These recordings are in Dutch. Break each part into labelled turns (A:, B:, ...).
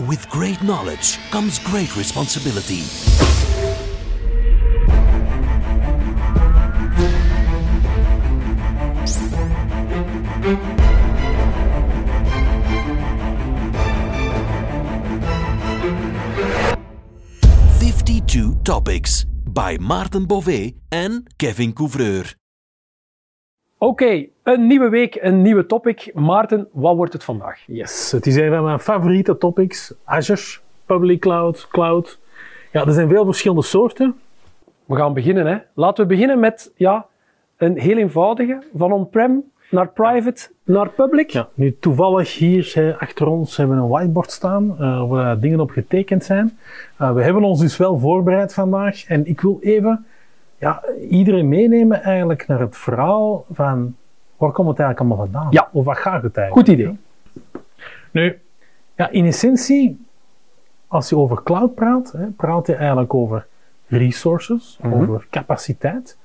A: With great knowledge comes great responsibility. Fifty-two topics by Maarten Bové and Kevin Couvreur.
B: Oké, een nieuwe week, een nieuwe topic. Maarten, wat wordt het vandaag?
C: Yes, het is een van mijn favoriete topics. Azure, Public Cloud, Cloud. Ja, er zijn veel verschillende soorten.
B: We gaan beginnen. Hè. Laten we beginnen met ja, een heel eenvoudige. Van on-prem naar private naar public.
C: Ja, nu toevallig hier hè, achter ons hebben we een whiteboard staan uh, waar dingen op getekend zijn. Uh, we hebben ons dus wel voorbereid vandaag en ik wil even ja, iedereen meenemen eigenlijk naar het verhaal van waar komt het eigenlijk allemaal vandaan?
B: Ja.
C: Of waar gaat het eigenlijk?
B: Goed idee.
C: Nu, ja, in essentie, als je over cloud praat, hè, praat je eigenlijk over resources,
B: Mhm.
C: over capaciteit.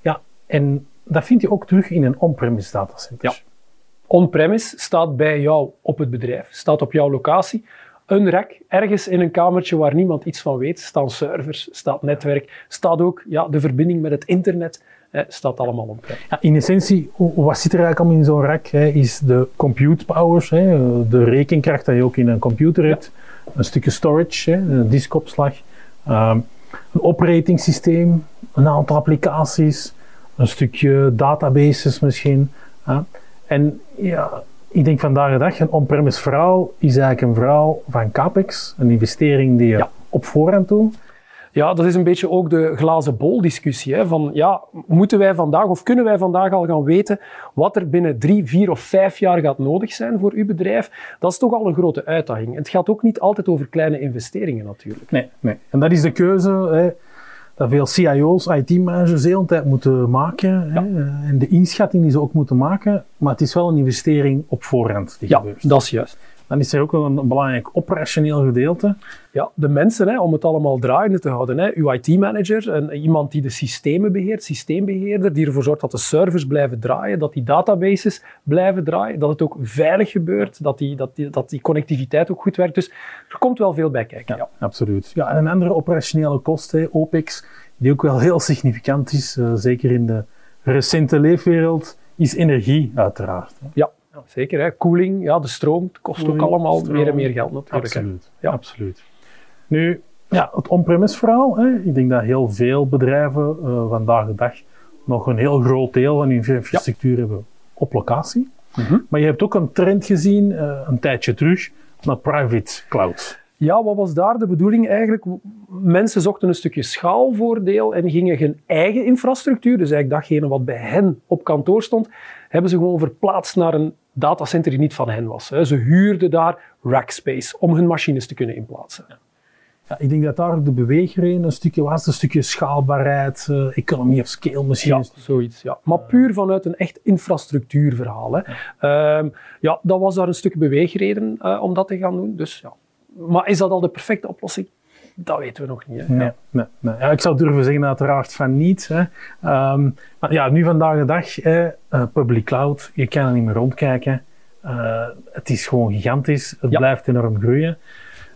C: Ja, en dat vind je ook terug in een on-premise datacenter.
B: Ja. On-premise staat bij jou op het bedrijf, staat op jouw locatie. Een rek, ergens in een kamertje waar niemand iets van weet, staan servers, staat netwerk, staat ook ja, de verbinding met het internet, eh, staat allemaal on-prem.
C: Ja, in essentie, wat zit er eigenlijk allemaal in zo'n rack? Hè, is de compute powers, hè, de rekenkracht dat je ook in een computer hebt, een stukje storage, hè, een diskopslag, ehm, een operating systeem, een aantal applicaties, een stukje databases misschien. hè. En ja, ik denk vandaag de dag, een on-premise verhaal is eigenlijk een verhaal van CAPEX, een investering die je
B: Ja.
C: op voorhand doet.
B: Ja, dat is een beetje ook de glazen bol discussie. Hè? Van, ja, moeten wij vandaag of kunnen wij vandaag al gaan weten wat er binnen drie, vier of vijf jaar gaat nodig zijn voor uw bedrijf? Dat is toch al een grote uitdaging. Het gaat ook niet altijd over kleine investeringen natuurlijk.
C: Nee, nee. En dat is de keuze hè, dat veel CIO's, IT-managers de hele tijd moeten maken. Hè, eh, en de inschatting die ze ook moeten maken. Maar het is wel een investering op voorhand die
B: Ja,
C: gebeurt.
B: dat is juist.
C: Dan is er ook een, een belangrijk operationeel gedeelte.
B: Ja, de mensen, hè, om het allemaal draaiende te houden. Hè. Uw IT-manager, en iemand die de systemen beheert, systeembeheerder, die ervoor zorgt dat de servers blijven draaien, dat die databases blijven draaien, dat het ook veilig gebeurt, dat die, dat die, dat die connectiviteit ook goed werkt. Dus er komt wel veel bij kijken. Ja.
C: Absoluut. Ja, en een andere operationele kost, hè, OPEX, die ook wel heel significant is, eh, zeker in de recente leefwereld, is energie uiteraard. hè.
B: Ja, zeker. Hè. Koeling, ja, de stroom, het kost ook allemaal
C: stroom.
B: meer en meer geld natuurlijk.
C: Absoluut.
B: Ja.
C: Absoluut. Nu, ja, het on-premise verhaal. Hè. Ik denk dat heel veel bedrijven eh, vandaag de dag nog een heel groot deel van hun infrastructuur hebben op locatie.
B: Mhm.
C: Maar je hebt ook een trend gezien, eh, een tijdje terug, naar private cloud.
B: Ja, wat was daar de bedoeling eigenlijk? Mensen zochten een stukje schaalvoordeel en gingen hun eigen infrastructuur, dus eigenlijk datgene wat bij hen op kantoor stond, hebben ze gewoon verplaatst naar een datacenter die niet van hen was. hè. Ze huurden daar rackspace om hun machines te kunnen inplaatsen.
C: Ja, ik denk dat daar ook de beweegreden een stukje was, een stukje schaalbaarheid, eh economy of scale misschien.
B: Ja, zoiets. Ja. Maar puur vanuit een echt infrastructuurverhaal. Hè. Ehm, ja, dat was daar een stuk beweegreden eh, om dat te gaan doen. Dus, ja. Maar is dat al de perfecte oplossing? Dat weten we nog niet. Hè.
C: Nee, nee, nee. Ja, ik zou durven zeggen uiteraard van niet. Hè. Ehm, maar ja, nu vandaag de dag, hè, eh, public cloud, je kan er niet meer rondkijken. Eh, het is gewoon gigantisch, het
B: Ja.
C: blijft enorm groeien.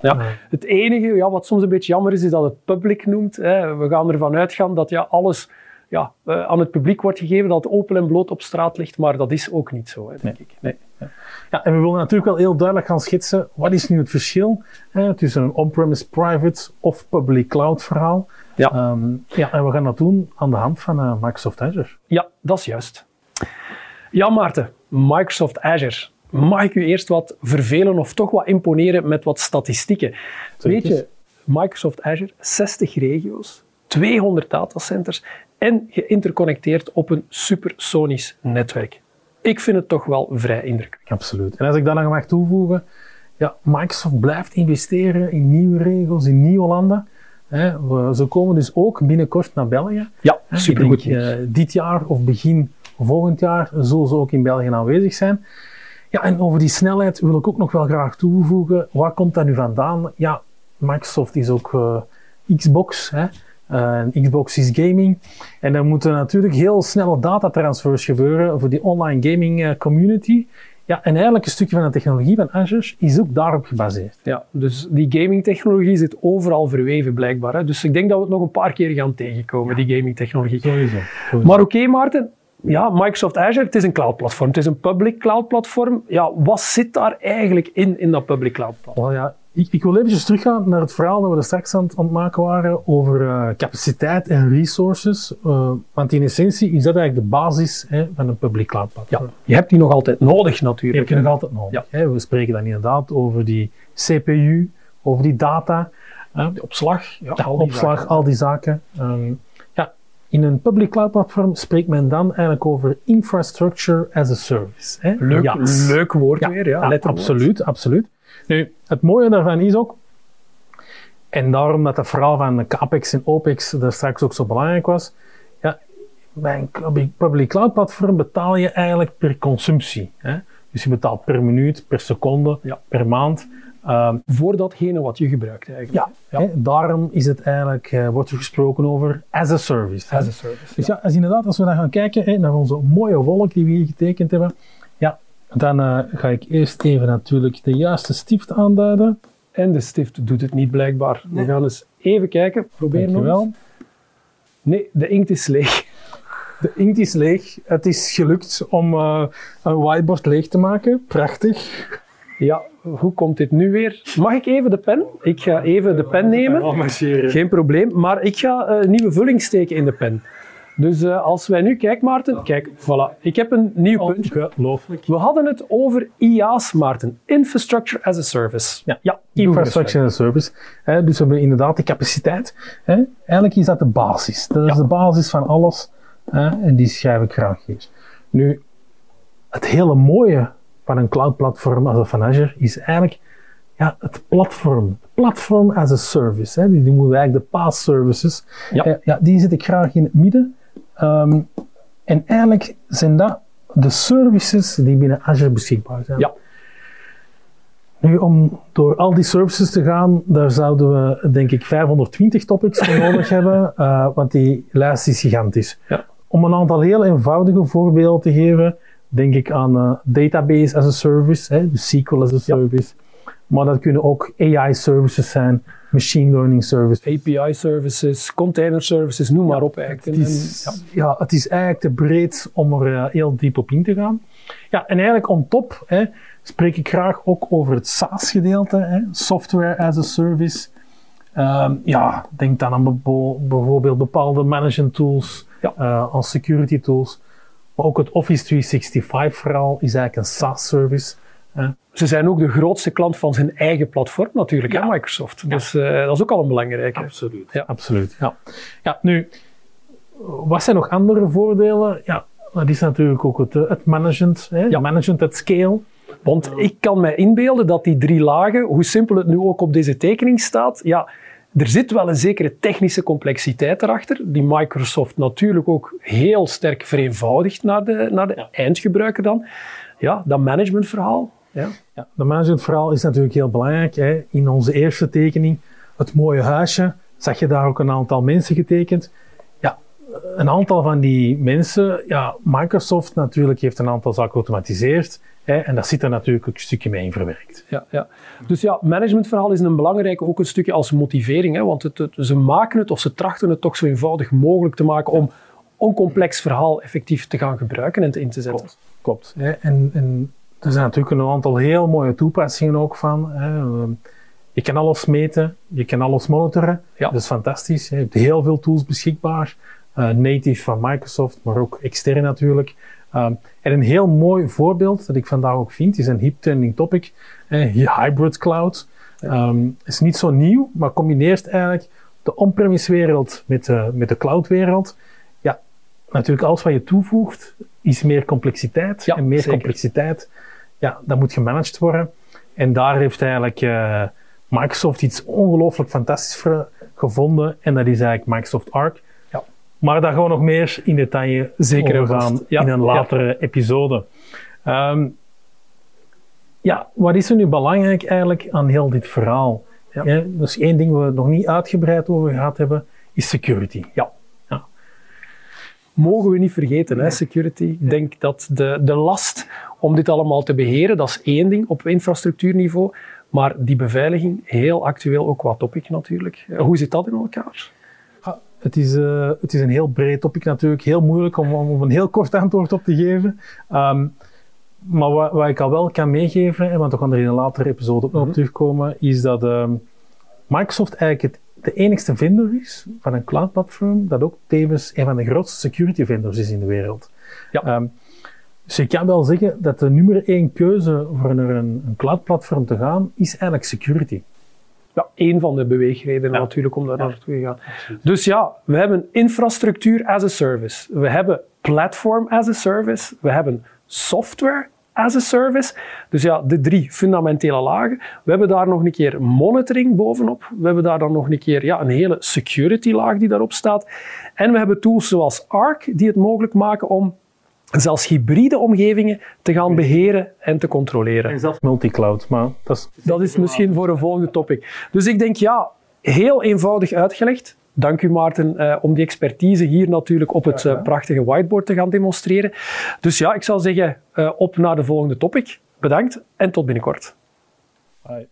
B: Ja.
C: Eh,
B: Het enige ja, wat soms een beetje jammer is, is dat het public noemt. Hè. We gaan ervan uitgaan dat ja, alles ja, eh, aan het publiek wordt gegeven, dat het open en bloot op straat ligt, maar dat is ook niet zo, hè, denk ik. Nee.
C: Ja, en we willen natuurlijk wel heel duidelijk gaan schetsen, wat is nu het verschil hè, tussen een on-premise private of public cloud verhaal.
B: Ja.
C: Ehm, ja, en we gaan dat doen aan de hand van eh, Microsoft Azure.
B: Ja, dat is juist. Ja, Maarten, Microsoft Azure. Mag ik u eerst wat vervelen of toch wat imponeren met wat statistieken? Weet je, Microsoft Azure, 60 regio's, 200 datacenters en geïnterconnecteerd op een supersonisch netwerk. Ik vind het toch wel vrij indrukwekkend.
C: Absoluut. En als ik daar nog mag toevoegen, ja, Microsoft blijft investeren in nieuwe regels, in nieuwe landen. We, ze komen dus ook binnenkort naar België.
B: Ja, supergoed.
C: eh, dit jaar of begin volgend jaar zullen ze ook in België aanwezig zijn. Ja, en over die snelheid wil ik ook nog wel graag toevoegen. Waar komt dat nu vandaan? Ja, Microsoft is ook eh, Xbox. Hè? Eh, en Xbox is gaming. En er moeten natuurlijk heel snelle datatransfers gebeuren voor die online gaming eh, community. Ja, en eigenlijk een stukje van de technologie van Azure is ook daarop gebaseerd.
B: Ja, dus die gaming-technologie zit overal verweven blijkbaar. Hè. Dus ik denk dat we het nog een paar keer gaan tegenkomen, die gaming-technologie.
C: Sowieso.
B: Maar oké, Maarten. Ja, Microsoft Azure, het is een cloud-platform. Het is een public cloud-platform. Ja, wat zit daar eigenlijk in, in dat public cloud-platform?
C: Ja, ik, ik wil eventjes teruggaan naar het verhaal dat we er straks aan, het- aan het maken waren over eh, capaciteit en resources. Eh, want in essentie is dat eigenlijk de basis hè, van een public cloud platform.
B: Ja, je hebt die nog altijd nodig natuurlijk.
C: je nog altijd nodig.
B: Ja.
C: Hè. We spreken dan inderdaad over die CPU, over die data, hè,
B: De opslag, ja,
C: ja,
B: al die
C: opslag,
B: zaken.
C: al die zaken. Ehm, in een public cloud platform spreekt men dan eigenlijk over infrastructure as a service. Hè.
B: Leuk, leuk woord
C: Ja,
B: weer, ja.
C: absoluut, absoluut. Nu, het mooie daarvan is ook, en daarom dat het verhaal van CAPEX en OPEX daar straks ook zo belangrijk was, ja, bij een public- public cloud platform betaal je eigenlijk per consumptie. Hè? Dus je betaalt per minuut, per seconde,
B: Ja.
C: per maand. Ehm,
B: Voor datgene wat je gebruikt eigenlijk.
C: ja, Hè? daarom is het eigenlijk, eh, wordt er gesproken over as a service. hè.
B: As a service.
C: Dus ja, als inderdaad, als we dan gaan kijken hè, naar onze mooie wolk die we hier getekend hebben, ja, dan eh, ga ik eerst even natuurlijk de juiste stift aanduiden.
B: En de stift doet het niet blijkbaar. We gaan eens even kijken. Probeer nog eens. Nee, de inkt is leeg.
C: De inkt is leeg. Het is gelukt om eh, een whiteboard leeg te maken. Prachtig.
B: Ja, hoe komt dit nu weer? Mag ik even de pen? Ik ga even de pen nemen. Geen probleem, maar ik ga eh, een nieuwe vulling steken in de pen. Dus eh, als wij nu kijken, Maarten, kijk, voilà. Ik heb een nieuw puntje.
C: Ongelooflijk.
B: We hadden het over IaaS, Maarten. Infrastructure as a Service.
C: Ja,
B: ja
C: Infrastructure as a service. Dus we hebben inderdaad de capaciteit. Hè. Eigenlijk is dat de basis. Dat is
B: Ja.
C: de basis van alles. Hè, en die schrijf ik graag hier. Nu, het hele mooie van een cloud platform als dat van Azure is eigenlijk ja, het platform. Platform as a service. Hè. Die noemen we eigenlijk de PaaS services.
B: Ja.
C: Eh, ja, die zit ik graag in het midden. Ehm, en eigenlijk zijn dat de services die binnen Azure beschikbaar zijn.
B: Ja.
C: Nu, om door al die services te gaan, daar zouden we denk ik 520 topics voor nodig hebben, eh, want die lijst is gigantisch.
B: Ja.
C: Om een aantal heel eenvoudige voorbeelden te geven, denk ik aan eh, database as a service, hè, dus SQL as a service. Maar dat kunnen ook AI services zijn, machine learning services.
B: API services, container services, noem maar op eigenlijk.
C: Het is,
B: en-
C: ja. het is eigenlijk te breed om er eh, heel diep op in te gaan. Ja, en eigenlijk on top hè, spreek ik graag ook over het SaaS-gedeelte, software as a service. Ehm, ja, denk dan aan bijvoorbeeld bepaalde management tools,
B: Ja.
C: eh, aan security tools. Maar ook het Office 365-verhaal is eigenlijk een SaaS-service.
B: Ze zijn ook de grootste klant van zijn eigen platform natuurlijk, hè, Microsoft. Dus eh, dat is ook al een belangrijke.
C: Absoluut.
B: Ja.
C: Absoluut, ja. Ja, nu, wat zijn nog andere voordelen? Ja, dat is natuurlijk ook het, het management, hè?
B: Ja.
C: management at scale.
B: Want ik kan mij inbeelden dat die drie lagen, hoe simpel het nu ook op deze tekening staat, ja, er zit wel een zekere technische complexiteit erachter, die Microsoft natuurlijk ook heel sterk vereenvoudigt naar de, naar de eindgebruiker dan. Ja, dat managementverhaal. Ja.
C: Ja, de managementverhaal is natuurlijk heel belangrijk. Hè? In onze eerste tekening, het mooie huisje, zag je daar ook een aantal mensen getekend. Een aantal van die mensen, ja, Microsoft natuurlijk heeft een aantal zaken geautomatiseerd. Hè? En daar zit er natuurlijk ook een stukje mee in verwerkt.
B: Ja, ja. Dus ja, managementverhaal is een belangrijke, ook een stukje als motivering. Hè, want het, het- ze maken het, of ze trachten het toch zo eenvoudig mogelijk te maken om een complex verhaal effectief te gaan gebruiken en te in te zetten.
C: Klopt. Hè? En, en er zijn natuurlijk een aantal heel mooie toepassingen ook van. Hè? Ehm, Je kan alles meten, je kan alles monitoren.
B: Ja.
C: Dat is fantastisch. Je hebt heel veel tools beschikbaar. Eh, native van Microsoft, maar ook extern natuurlijk. Ehm, en een heel mooi voorbeeld dat ik vandaag ook vind, is een hip trending topic. eh, hybrid cloud. Ehm, is niet zo nieuw, maar combineert eigenlijk de on-premise wereld met de, met de cloud wereld. Ja, natuurlijk alles wat je toevoegt is meer complexiteit.
B: Ja,
C: en meer
B: zeker.
C: complexiteit, ja, dat moet gemanaged worden. En daar heeft eigenlijk eh, Microsoft iets ongelooflijk fantastisch voor gevonden. En dat is eigenlijk Microsoft Arc. Maar daar gaan we nog meer in detail
B: Zeker
C: gaan.
B: Ja,
C: in een
B: ja.
C: latere episode. Ehm, ja, wat is er nu belangrijk eigenlijk aan heel dit verhaal?
B: Ja.
C: Ja, dus één ding waar we het nog niet uitgebreid over gehad hebben, is security.
B: Ja.
C: Ja.
B: mogen we niet vergeten, hè, security. Ik denk dat de, de last om dit allemaal te beheren, dat is één ding op infrastructuurniveau. Maar die beveiliging, heel actueel ook wat topic natuurlijk. Hoe zit dat in elkaar?
C: Het is, uh, het is een heel breed topic natuurlijk, heel moeilijk om, om een heel kort antwoord op te geven. Um, maar wat, wat, ik al wel kan meegeven, want we gaan er in een latere episode op, mm -hmm. terugkomen, is dat um, Microsoft eigenlijk het, de enigste vendor is van een cloud platform dat ook tevens een van de grootste security vendors is in de wereld. Ja. Um, dus je kan wel zeggen dat de nummer één keuze voor naar een, een cloud platform te gaan, is eigenlijk security
B: ja, één van de beweegredenen natuurlijk om daar naartoe te gaan. Dus ja, we hebben infrastructuur as a service. We hebben platform as a service. We hebben software as a service. Dus ja, de drie fundamentele lagen. We hebben daar nog een keer monitoring bovenop. We hebben daar dan nog een keer ja, een hele security laag die daarop staat. En we hebben tools zoals Arc die het mogelijk maken om zelfs hybride omgevingen te gaan beheren en te controleren.
C: En zelfs multicloud, maar dat is...
B: Dat is misschien voor een volgende topic. Dus ik denk, ja, heel eenvoudig uitgelegd. Dank u Maarten uh, om die expertise hier natuurlijk op het uh, prachtige whiteboard te gaan demonstreren. Dus ja, ik zou zeggen, uh, op naar de volgende topic. Bedankt en tot binnenkort.
C: Bye.